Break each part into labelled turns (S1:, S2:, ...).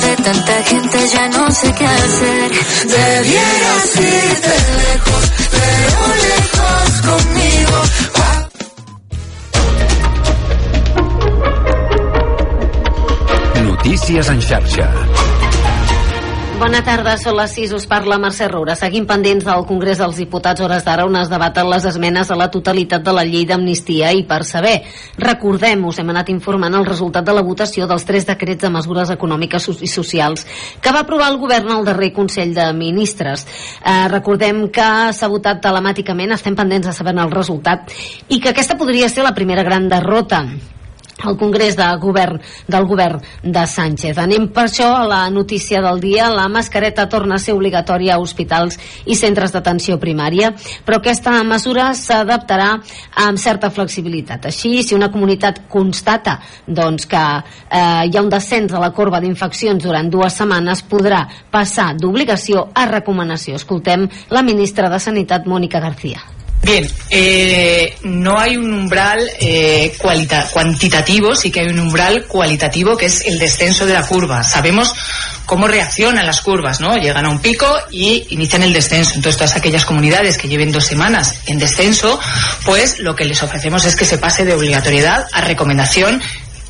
S1: de tanta gente ya no sé qué hacer. Debieras irte lejos, pero lejos conmigo.
S2: Notícies en xarxa.
S3: Bona tarda, són les 6, us parla Mercè Roura. Seguim pendents del Congrés dels Diputats, hores d'ara, on es debaten les esmenes a la totalitat de la llei d'amnistia i per saber. Recordem, us hem anat informant el resultat de la votació dels tres decrets de mesures econòmiques i socials que va aprovar el govern al darrer Consell de Ministres. Eh, recordem que s'ha votat telemàticament, estem pendents de saber el resultat i que aquesta podria ser la primera gran derrota al Congrés de Govern del govern de Sánchez. Anem per això a la notícia del dia. La mascareta torna a ser obligatòria a hospitals i centres d'atenció primària, però aquesta mesura s'adaptarà amb certa flexibilitat. Així, si una comunitat constata doncs, que eh, hi ha un descens a la corba d'infeccions durant dues setmanes, podrà passar d'obligació a recomanació. Escoltem la ministra de Sanitat, Mònica García.
S4: Bien, eh, no hay un umbral eh, cuantitativo, sí que hay un umbral cualitativo que es el descenso de la curva. Sabemos cómo reaccionan las curvas, ¿no? Llegan a un pico y inician el descenso. Entonces, todas aquellas comunidades que lleven dos semanas en descenso, pues lo que les ofrecemos es que se pase de obligatoriedad a recomendación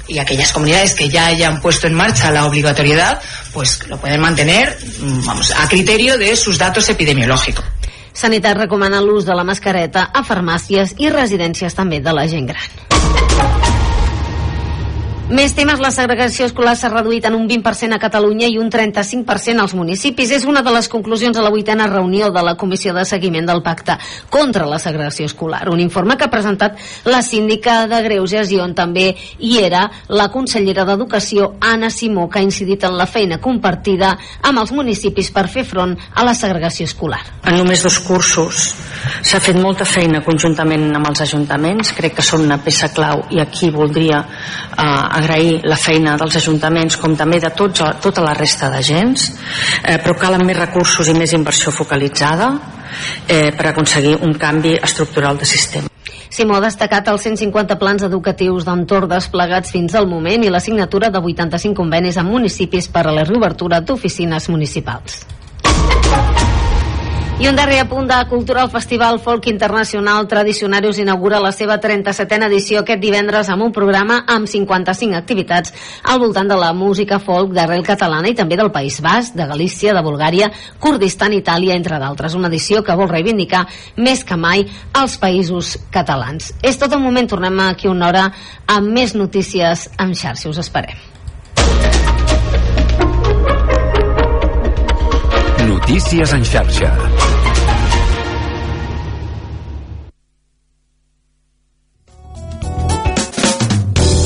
S4: y aquellas comunidades que ya hayan puesto en marcha la obligatoriedad, pues lo pueden mantener, mm, vamos, a criterio de sus datos epidemiológicos.
S3: Sanitat recomana l'ús de la mascareta a farmàcies i residències també de la gent gran. Més temes, la segregació escolar s'ha reduït en un 20% a Catalunya i un 35% als municipis. És una de les conclusions a la vuitena reunió de la Comissió de Seguiment del Pacte contra la segregació escolar. Un informe que ha presentat la síndica de Greuges i on també hi era la consellera d'Educació, Anna Simó, que ha incidit en la feina compartida amb els municipis per fer front a la segregació escolar.
S5: En només dos cursos s'ha fet molta feina conjuntament amb els ajuntaments, crec que són una peça clau i aquí voldria eh, agrair la feina dels ajuntaments com també de tots, tota la resta d'agents eh, però calen més recursos i més inversió focalitzada eh, per aconseguir un canvi estructural de sistema
S3: Simó ha destacat els 150 plans educatius d'entorn desplegats fins al moment i la signatura de 85 convenis amb municipis per a la reobertura d'oficines municipals. I un darrer apunt de cultura, el Festival Folk Internacional Tradicionarius inaugura la seva 37a edició aquest divendres amb un programa amb 55 activitats al voltant de la música folk d'arrel catalana i també del País Basc, de Galícia, de Bulgària, Kurdistan, Itàlia, entre d'altres. Una edició que vol reivindicar més que mai els països catalans. És tot el moment, tornem aquí una hora amb més notícies en xarxa. Us esperem.
S2: Notícies en xarxa.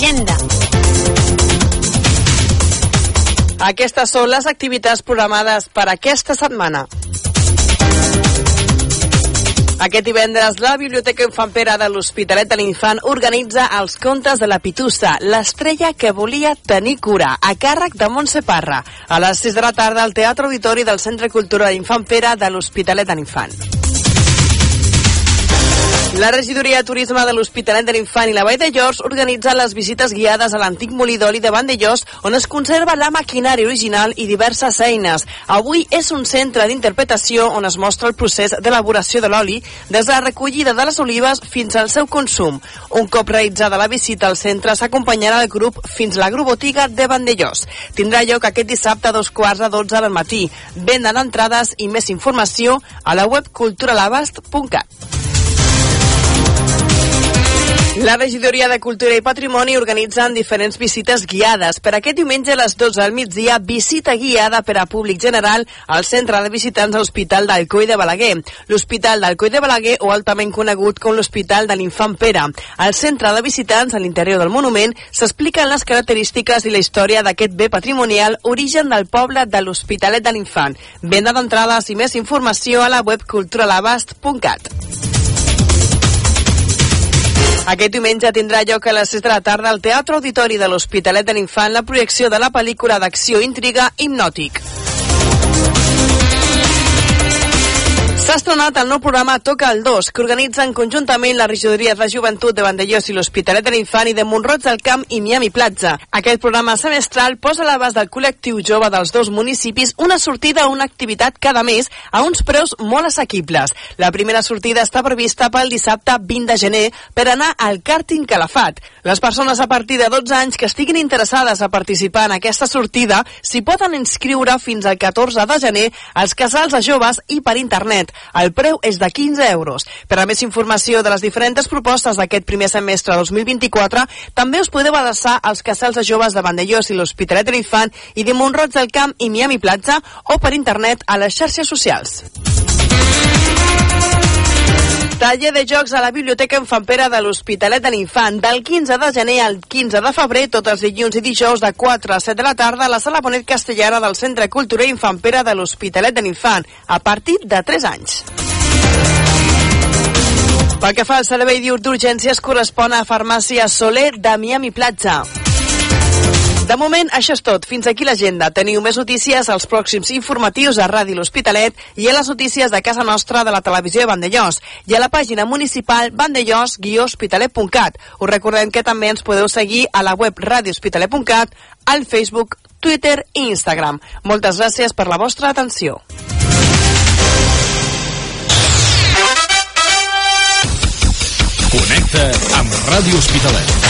S6: L'agenda. Aquestes són les activitats programades per aquesta setmana. Aquest divendres, la Biblioteca Infant Pere de l'Hospitalet de l'Infant organitza els contes de la Pitussa, l'estrella que volia tenir cura, a càrrec de Montse Parra, a les 6 de la tarda al Teatre Auditori del Centre Cultural Infant Pere de l'Hospitalet de l'Infant. La regidoria de turisme de l'Hospitalet de l'Infant i la Vall de Llors organitza les visites guiades a l'antic molí d'oli de Vandellós on es conserva la maquinària original i diverses eines. Avui és un centre d'interpretació on es mostra el procés d'elaboració de l'oli des de la recollida de les olives fins al seu consum. Un cop realitzada la visita al centre s'acompanyarà el grup fins a l'agrobotiga de Vandellós. Tindrà lloc aquest dissabte a dos quarts de 12 del matí. Venda d'entrades i més informació a la web culturalabast.cat. La regidoria de Cultura i Patrimoni organitzen diferents visites guiades. Per aquest diumenge a les 12 al migdia, visita guiada per a públic general al centre de visitants a l'Hospital d'Alcoi de Balaguer. L'Hospital d'Alcoi de Balaguer, o altament conegut com l'Hospital de l'Infant Pere. Al centre de visitants, a l'interior del monument, s'expliquen les característiques i la història d'aquest bé patrimonial, origen del poble de l'Hospitalet de l'Infant. Venda d'entrades i més informació a la web culturalabast.cat. Aquest diumenge tindrà lloc a les 6 de la tarda al Teatre Auditori de l'Hospitalet de l'Infant la projecció de la pel·lícula d'acció intriga Hipnòtic. S'ha estrenat el nou programa Toca el 2, que organitzen conjuntament la regidoria de Joventut de Vandellós i l'Hospitalet de l'Infant i de Montroig del Camp i Miami Platja. Aquest programa semestral posa a l'abast del col·lectiu jove dels dos municipis una sortida a una activitat cada mes a uns preus molt assequibles. La primera sortida està prevista pel dissabte 20 de gener per anar al càrting Calafat. Les persones a partir de 12 anys que estiguin interessades a participar en aquesta sortida s'hi poden inscriure fins al 14 de gener als casals de joves i per internet. El preu és de 15 euros. Per a més informació de les diferents propostes d'aquest primer semestre 2024, també us podeu adreçar als casals de joves de Vandellós i l'Hospitalet de l'Infant i de Montroig del Camp i Miami Platja o per internet a les xarxes socials. Taller de jocs a la Biblioteca Infant Pere de l'Hospitalet de l'Infant del 15 de gener al 15 de febrer, tots els dilluns i dijous de 4 a 7 de la tarda a la Sala Bonet Castellana del Centre Cultural Infant Pere de l'Hospitalet de l'Infant, a partir de 3 anys. Pel que fa al servei d'urgències correspon a Farmàcia Soler de Miami Platja. De moment, això és tot. Fins aquí l'agenda. Teniu més notícies als pròxims informatius a Ràdio L'Hospitalet i a les notícies de casa nostra de la televisió de Vandellós i a la pàgina municipal vandellós-hospitalet.cat. Us recordem que també ens podeu seguir a la web radiohospitalet.cat, al Facebook, Twitter i Instagram. Moltes gràcies per la vostra atenció.
S2: Connecta amb Ràdio Hospitalet.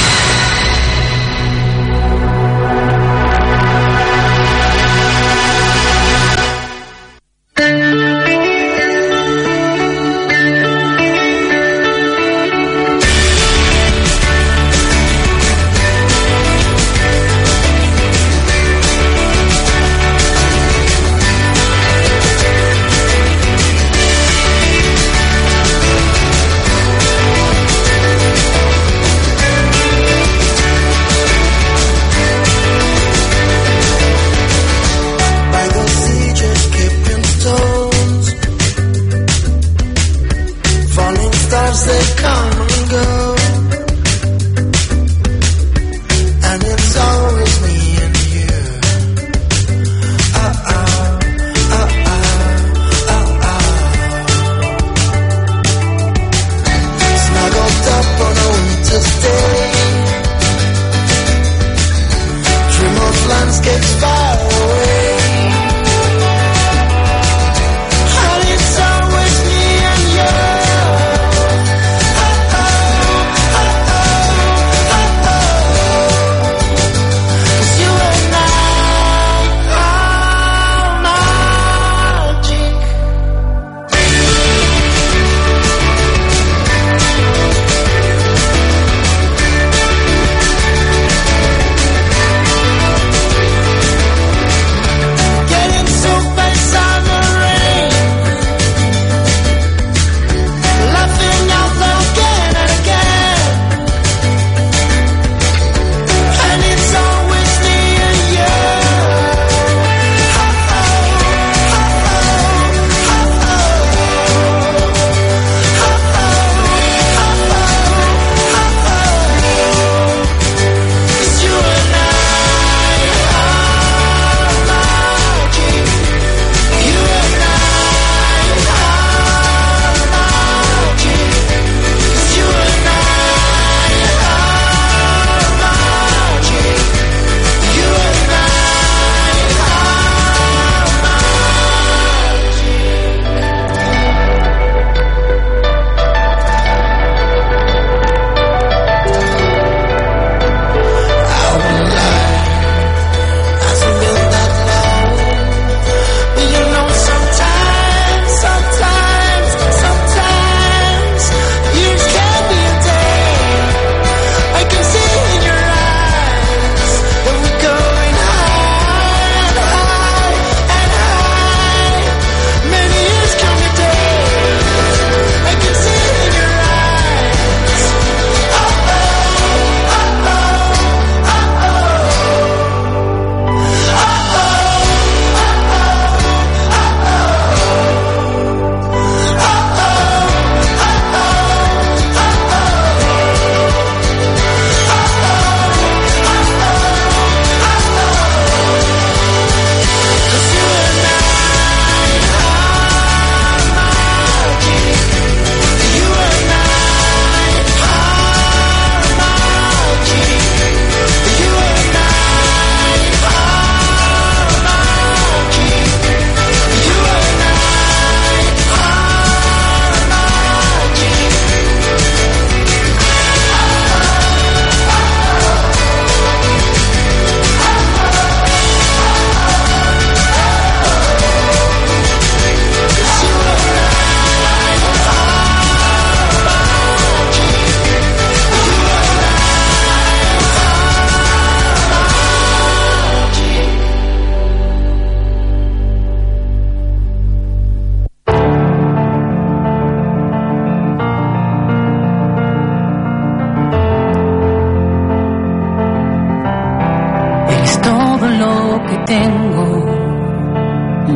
S1: Tengo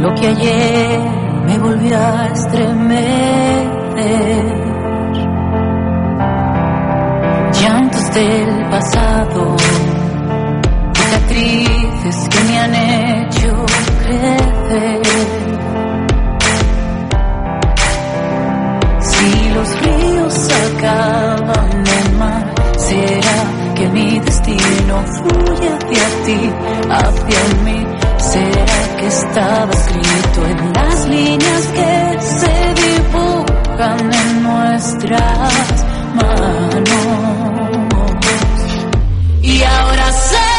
S1: lo que ayer me volvió a estremecer. Llantos del pasado, cicatrices que me han hecho crecer. Si los ríos acaban en mar, será que mi destino fluye hacia ti, hacia mí. Será que estaba escrito en las líneas que se dibujan en nuestras manos. Y ahora sé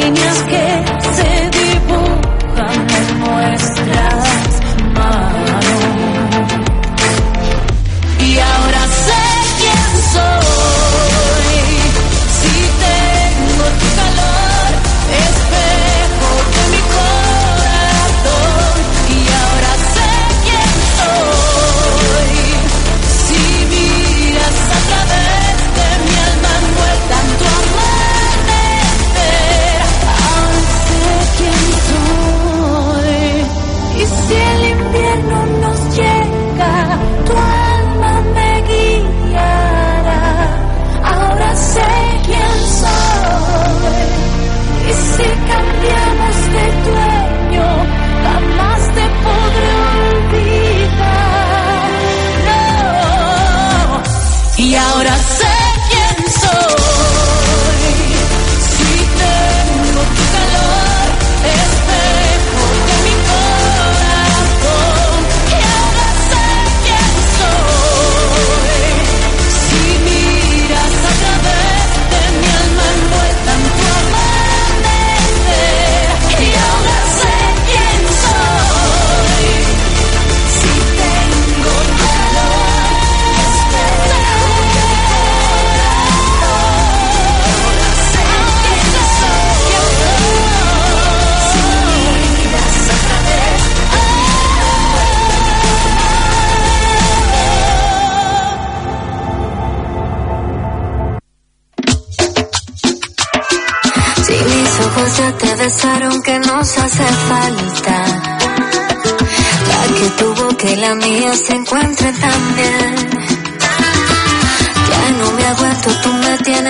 S1: líneas que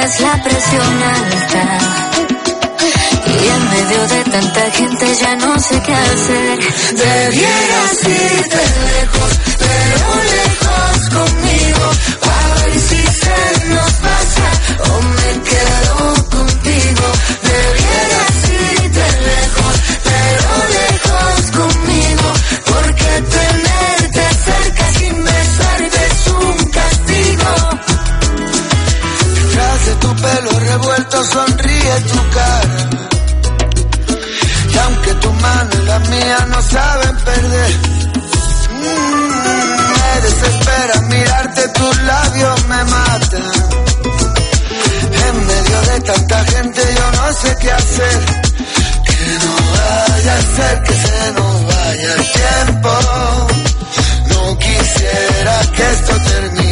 S7: tienes la presión alta Y en medio de tanta gente ya no sé qué hacer. Debieras irte lejos, pero lejos
S8: tu cara. Y aunque tu mano y la mía no saben perder, mm, me desespera mirarte, tus labios me matan. En medio de tanta gente yo no sé qué hacer. Que no vaya a ser que se nos vaya el tiempo. No quisiera que esto termine,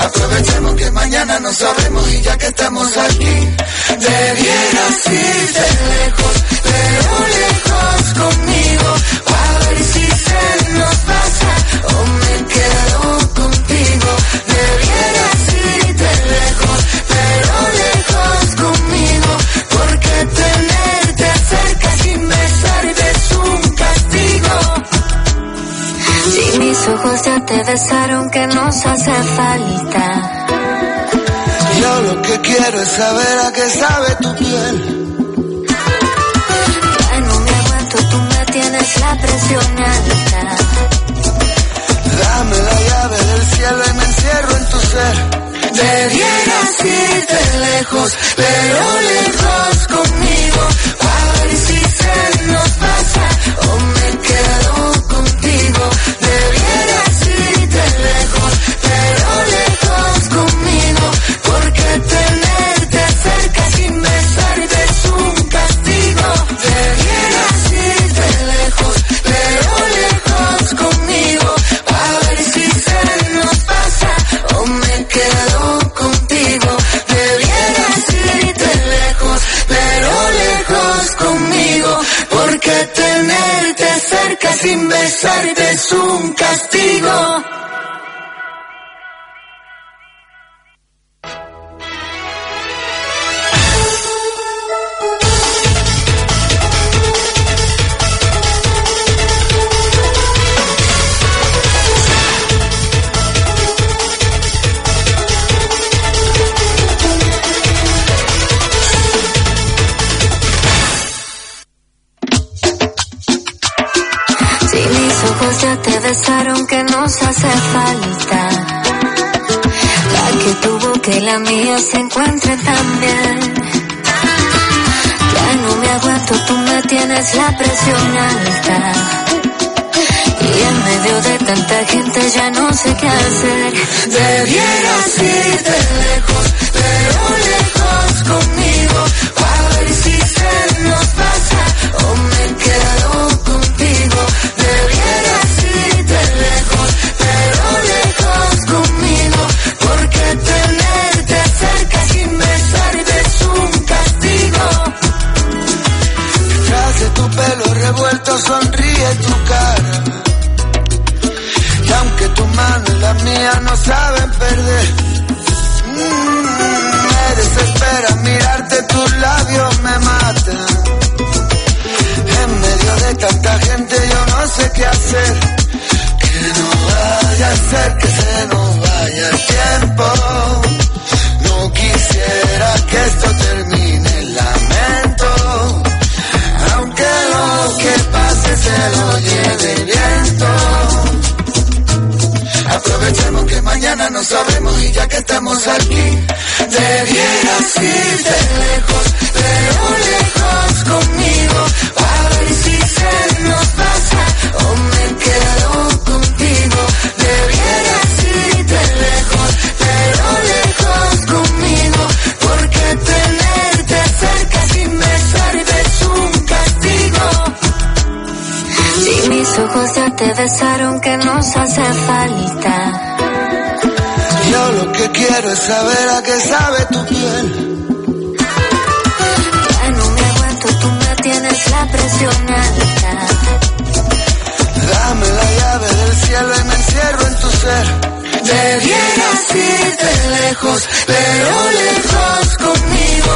S8: Aprovechemos que mañana no sabemos y ya que estamos aquí, debieras irte lejos,
S7: pero lejos conmigo. A ver si se mis ojos ya te besaron, que nos hace falta?
S8: Yo lo que quiero es saber a qué sabe tu piel.
S7: Ya no me aguanto, tú me tienes la presión alta.
S8: Dame la llave del cielo y me encierro en tu ser.
S7: Debieras irte lejos, pero lejos conmigo.
S8: Cuenta revuelto sonríe tu cara. Y aunque tu mano y la mía no saben perder, mm, me desespera mirarte, tus labios me matan. En medio de tanta gente yo no sé qué hacer. Que no vaya a ser que se nos vaya el tiempo. No quisiera que esto termine, lleve viento. Aprovechemos que mañana no sabemos y ya que estamos aquí,
S7: Debieras irte lejos, pero lejos conmigo. A ver si se nos pasa o me Mis ojos ya te besaron, que nos hace falta?
S8: yo lo que quiero es saber a qué sabe tu piel.
S7: Ya no me aguanto, tú me tienes la presión alta.
S8: Dame la llave del cielo y me encierro en tu ser.
S7: Debieras irte lejos, pero lejos conmigo.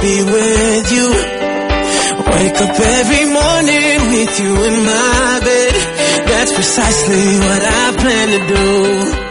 S9: Be with you. Wake up every morning with you in my bed. That's precisely what I plan to do.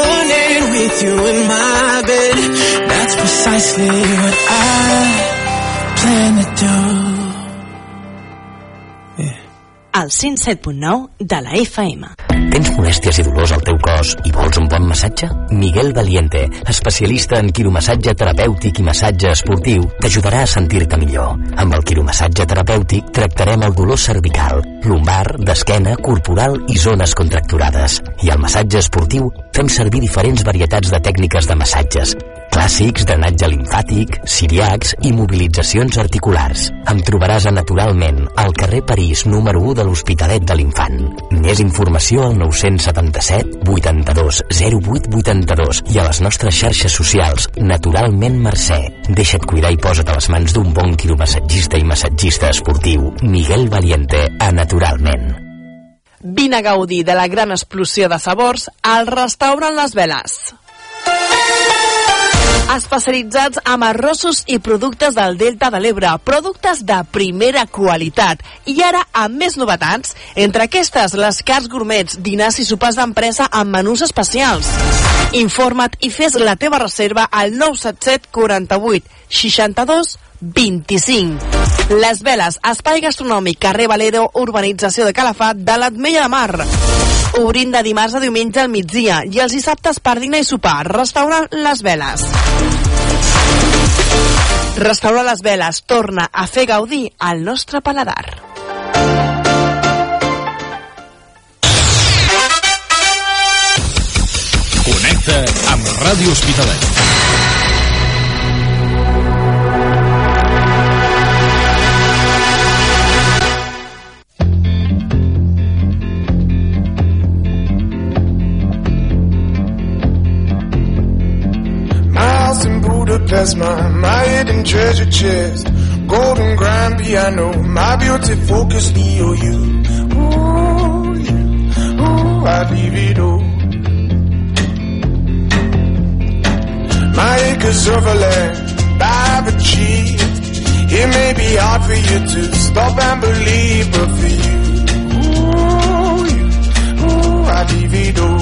S9: Morning with you in my bed. That's precisely what I plan to do.
S10: al 107.9 de la FM.
S11: Tens molèsties i dolors al teu cos i vols un bon massatge? Miguel Valiente, especialista en quiromassatge terapèutic i massatge esportiu, t'ajudarà a sentir-te millor. Amb el quiromassatge terapèutic tractarem el dolor cervical, lumbar, d'esquena, corporal i zones contracturades. I al massatge esportiu fem servir diferents varietats de tècniques de massatges, clàssics, drenatge limfàtic, siriacs i mobilitzacions articulars. Em trobaràs a Naturalment, al carrer París, número 1 de l'Hospitalet de l'Infant. Més informació al 977 82 08 82 i a les nostres xarxes socials Naturalment Mercè. Deixa't cuidar i posa't a les mans d'un bon quiromassatgista i massatgista esportiu, Miguel Valiente, a Naturalment.
S6: Vine a gaudir de la gran explosió de sabors al restaurant Les Veles. Especialitzats amb arrossos i productes del Delta de l'Ebre, productes de primera qualitat. I ara, amb més novetats, entre aquestes, les cars gourmets, dinars i sopars d'empresa amb menús especials. Informa't i fes la teva reserva al 977 48 62 25. Les Veles, espai gastronòmic, carrer Valero, urbanització de Calafat, de l'Atmella de Mar. Obrint de dimarts a diumenge al migdia i els dissabtes per dinar i sopar. Restaurant Les Veles. Restaurant Les Veles torna a fer gaudir al nostre paladar.
S2: Connecta amb Ràdio Hospitalet.
S12: My, my hidden treasure chest. Golden grand piano, my beauty focus EOU. Ooh, you, ooh, I'd leave it all. My acres of land I've achieved. It may be hard for you to stop and believe, but for you, ooh, you, ooh, I'd leave it all.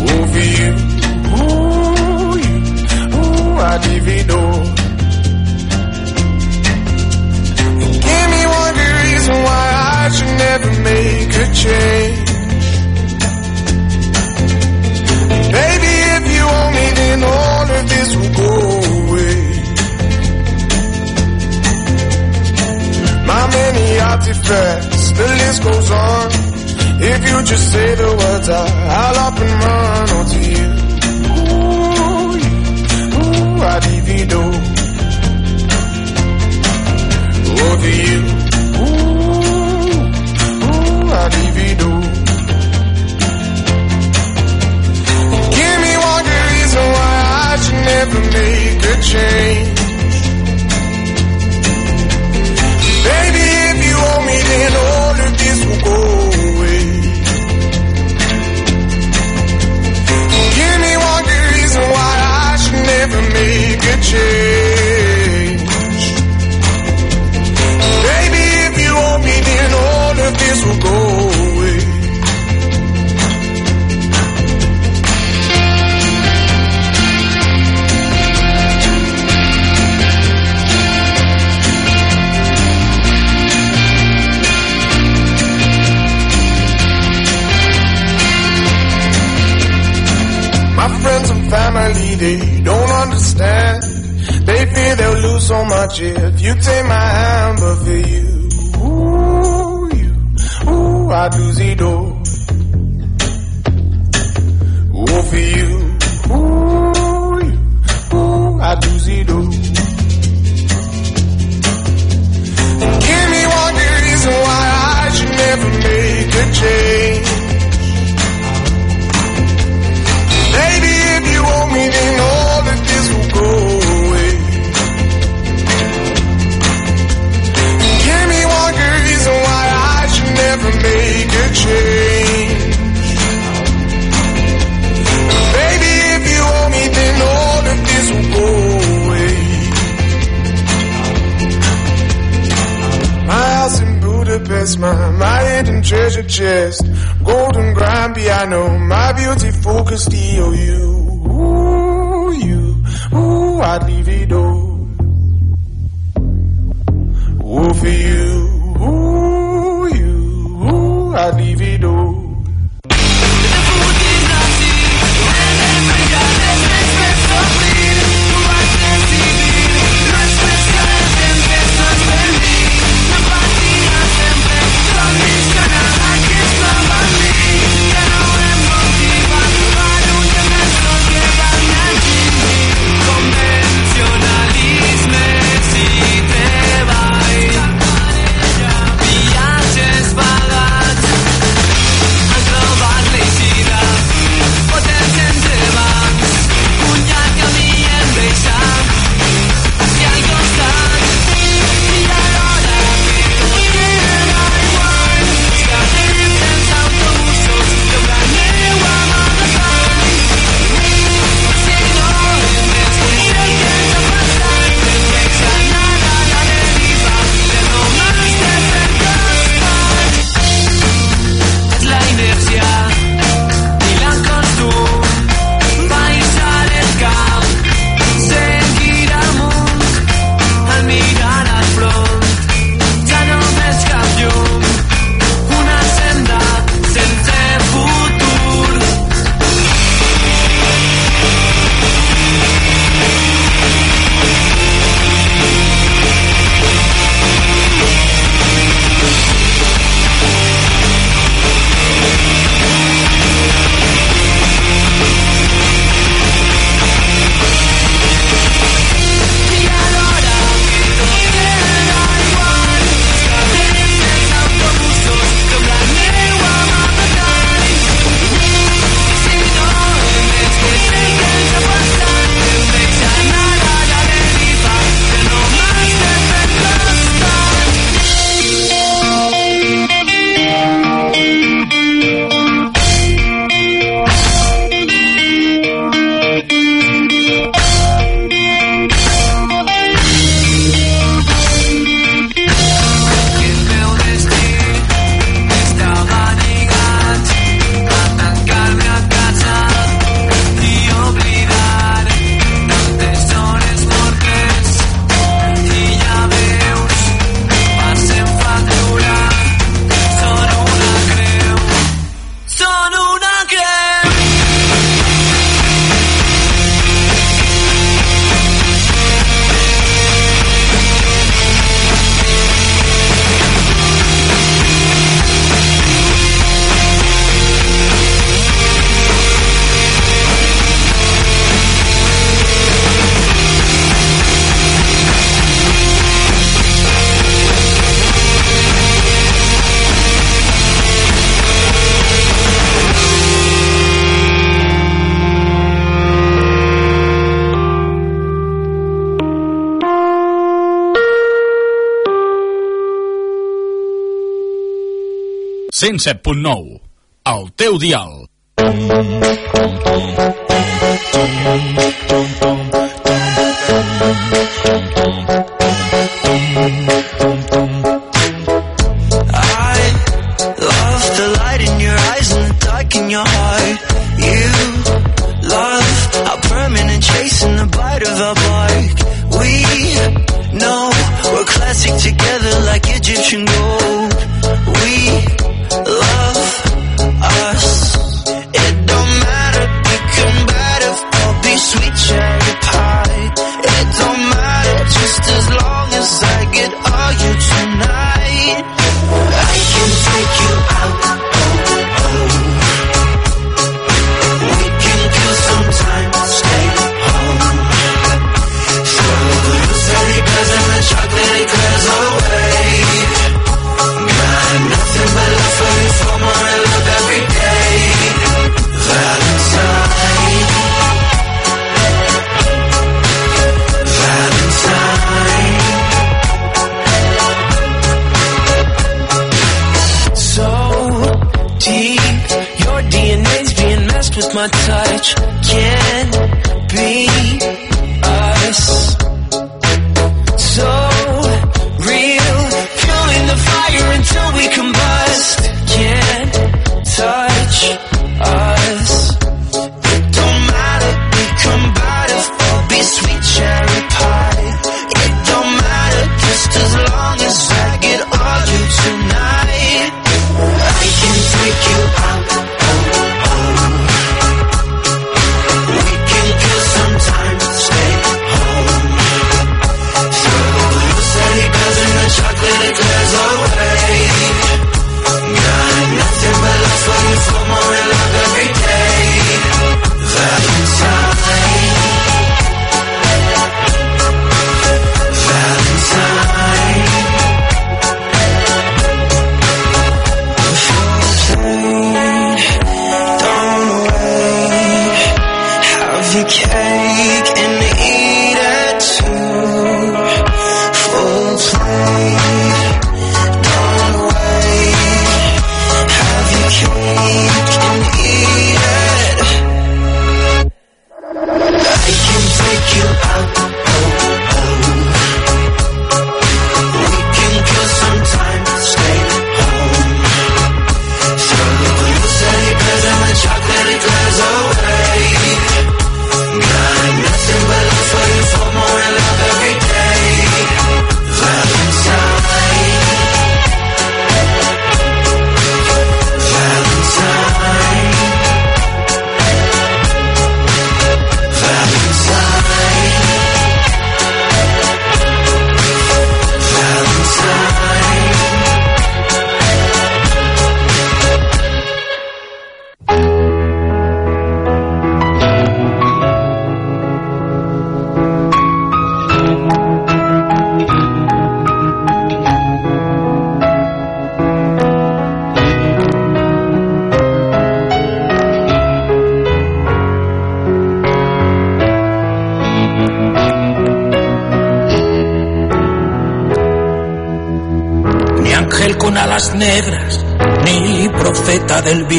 S12: Ooh, for you, all. Give me one good reason why I should never make a change. Baby, if you owe me, then all of this will go away. My many artifacts, the list goes on. If you just say the words, I, I'll up and run onto you. I divido. Over you. Ooh, ooh, I. Give me one good reason why I should never make a change. Baby, if you me, then all of this will go away. Give me one good reason why never make a change. Baby, if you owe me, then all of this will go so much if you take my hand, but for you, ooh, you, ooh, I do the door. Ooh, for you, ooh, you, ooh, I do the door. Give me one good reason why I should never make a change. Baby, if you owe me, then all of this will go away. My house in Budapest, my, my hidden treasure chest. Golden grand piano, my beautiful focused EOU. Ooh, you, ooh, I'd leave it all.
S2: 107.9, el teu dial.
S9: Night.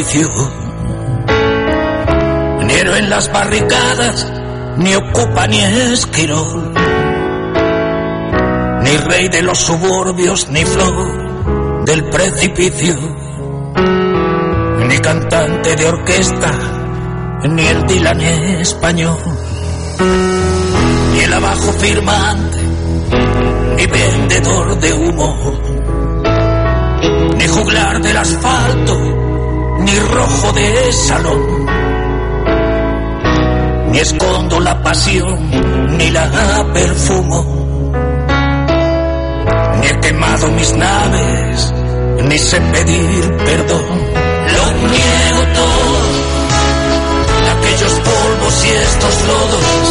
S9: servicio.
S13: Ni en las barricadas, ni ocupa ni esquirol. Ni rey de los suburbios, ni flor del precipicio. Ni cantante de orquesta, ni el Dylan español. Ni el abajo firmante, ni vendedor de humo. Ni juglar del asfalto ni rojo de salón. Ni escondo la pasión, ni la perfumo. Ni he quemado mis naves, ni sé pedir perdón. Lo niego todo, aquellos polvos y estos lodos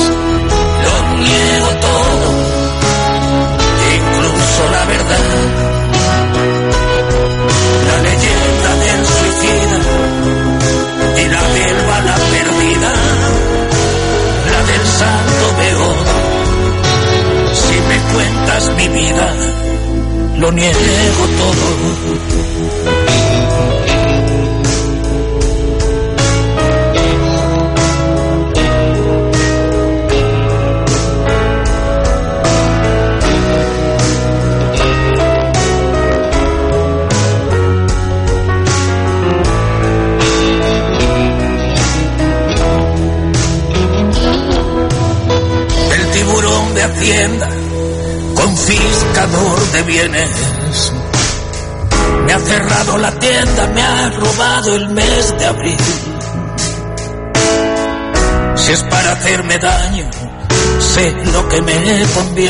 S13: He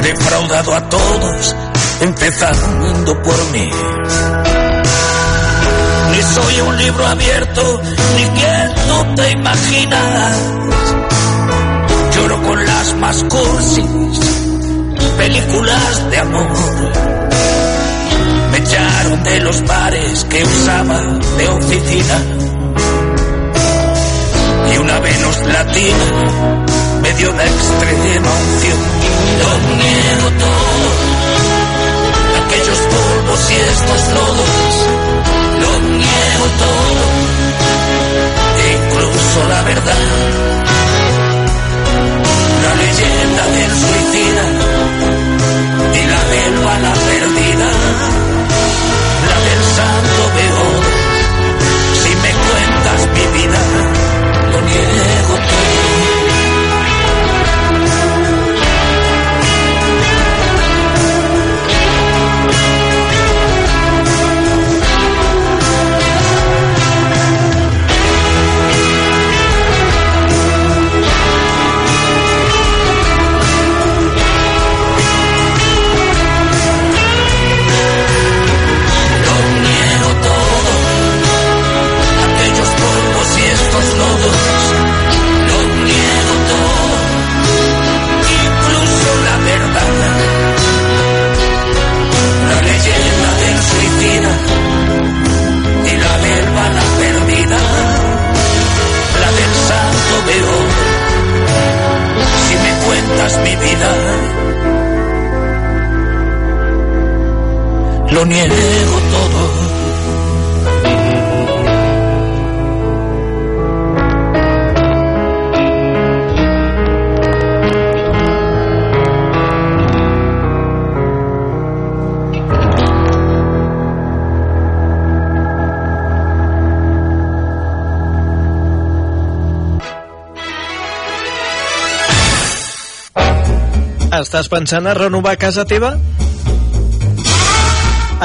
S13: defraudado a todos, empezando por mí. Ni soy un libro abierto, ni quien no te imaginas. Lloro con las más cursis, películas de amor. Me echaron de los bares que usaba de oficina. Y una Venus latina dio la extrema unción. Lo niego todo, aquellos polvos y estos lodos. Lo niego todo, incluso la verdad. La leyenda del suicida y la belva la perdida, la del santo peor. Si me cuentas mi vida,
S14: Estàs pensant a renovar casa teva?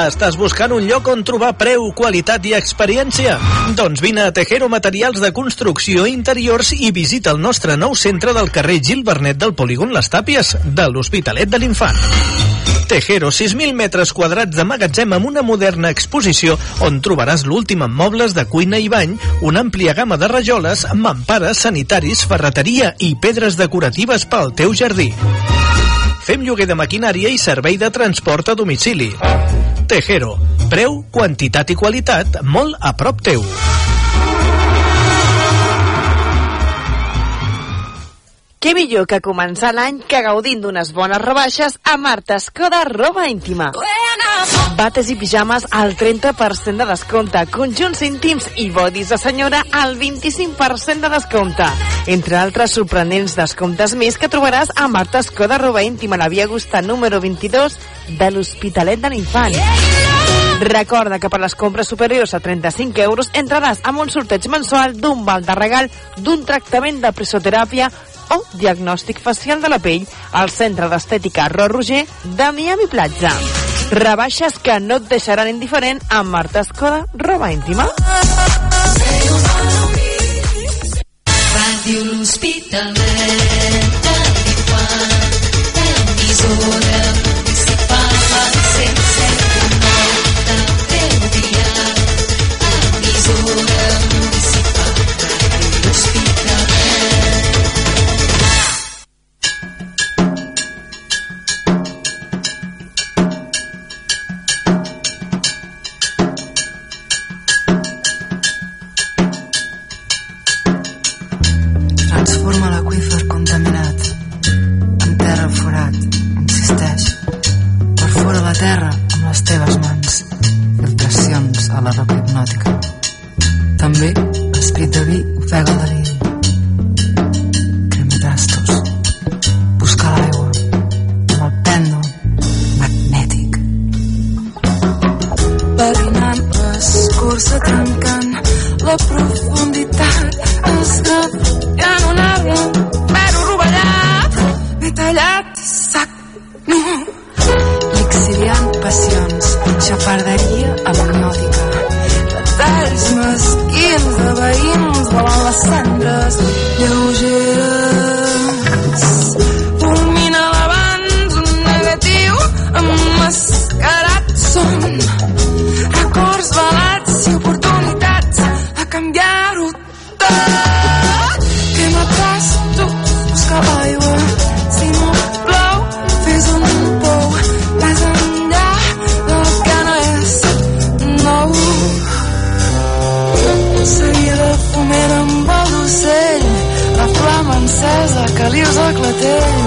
S14: Estàs buscant un lloc on trobar preu, qualitat i experiència? Doncs vine a Tejero Materials de Construcció Interiors i visita el nostre nou centre del carrer Gil Bernet del Polígon Les Tàpies, de l'Hospitalet de l'Infant. Tejero, 6.000 metres quadrats de magatzem amb una moderna exposició on trobaràs l'últim en mobles de cuina i bany, una àmplia gamma de rajoles, mampares, sanitaris, ferreteria i pedres decoratives pel teu jardí. Fem lloguer de maquinària i servei de transport a domicili. Tejero. Preu, quantitat i qualitat molt a prop teu.
S6: Què millor que començar l'any que gaudint d'unes bones rebaixes a Marta Escoda Roba Íntima. Bates i pijames al 30% de descompte, conjunts íntims i bodis de senyora al 25% de descompte. Entre altres sorprenents descomptes més que trobaràs a Marta Escoda Roba Íntima, la via Augusta número 22 de l'Hospitalet de l'Infant. Recorda que per les compres superiors a 35 euros entraràs amb un sorteig mensual d'un val de regal d'un tractament de presoteràpia o diagnòstic facial de la pell al Centre d'Estètica Ro Roger de Miami Platja. Rebaixes que no et deixaran indiferent amb Marta Escoda, roba íntima.
S1: Ràdio L'Hospitalet de
S15: tallat sac no. L'exiliant passions xaparderia amniòtica retalls mesquins de veïns
S16: volant les cendres. girl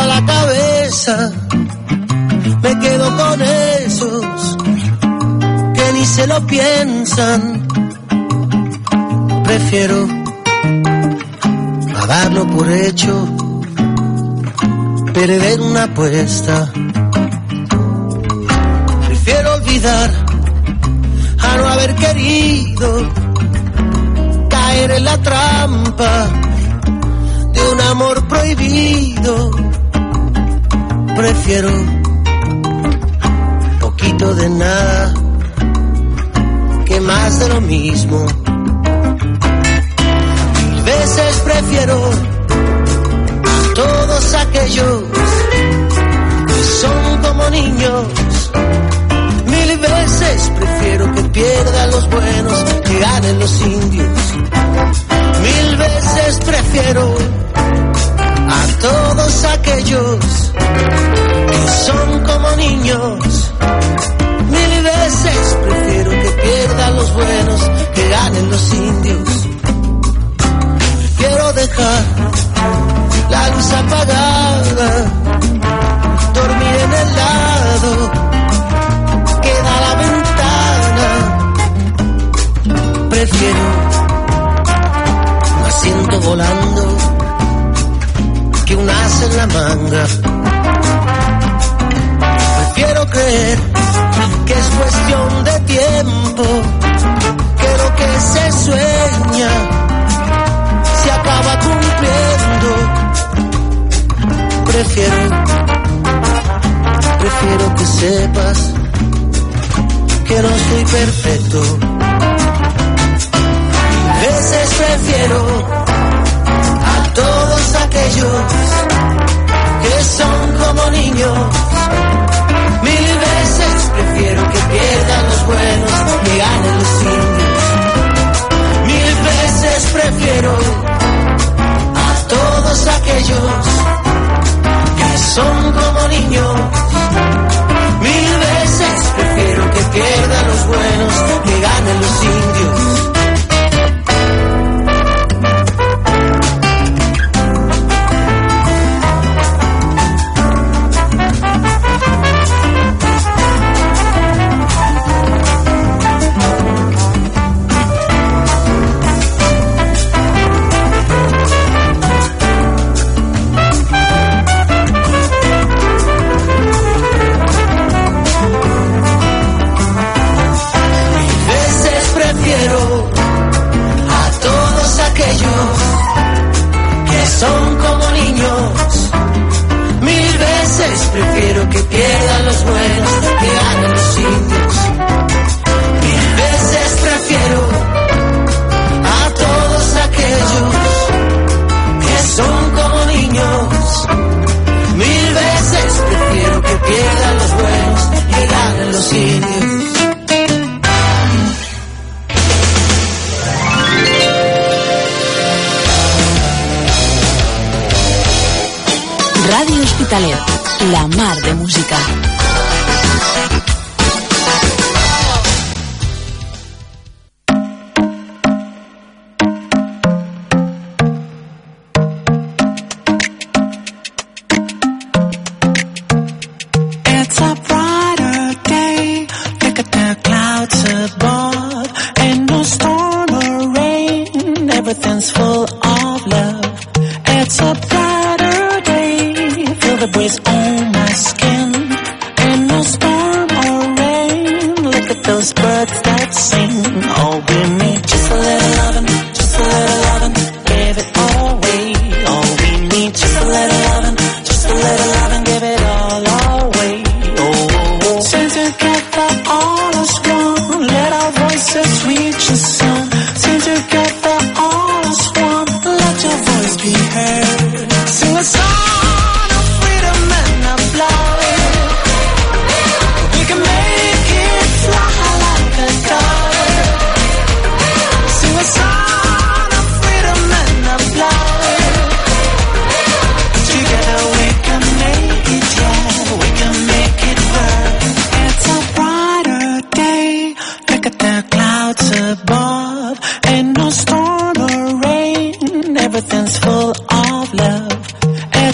S16: a la cabeza. Me quedo con esos que ni se lo piensan. Prefiero a darlo por hecho, perder una apuesta. Prefiero olvidar a no haber querido caer en la trampa de un amor prohibido. Prefiero poquito de nada que más de lo mismo. Mil veces prefiero a todos aquellos que son como niños. Mil veces prefiero que pierdan los buenos que ganen los indios. Mil veces prefiero a todos aquellos que son como niños. Mil veces prefiero que pierdan los buenos que ganen los indios. Prefiero dejar la luz apagada, dormir en el lado que da la ventana. Prefiero un asiento volando que un as en la manga. Que es cuestión de tiempo, que lo que se sueña se acaba cumpliendo. Prefiero, prefiero que sepas que no soy perfecto. Veces prefiero a todos aquellos que son como niños. Que pierdan los buenos que ganen los indios. Mil veces prefiero a todos aquellos que son como niños. Mil veces prefiero que pierdan los buenos que ganen los indios.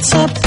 S17: What's up?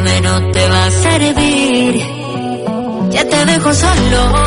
S17: menos te va a servir. Ya te dejo solo.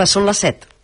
S18: Còrdova, són les 7.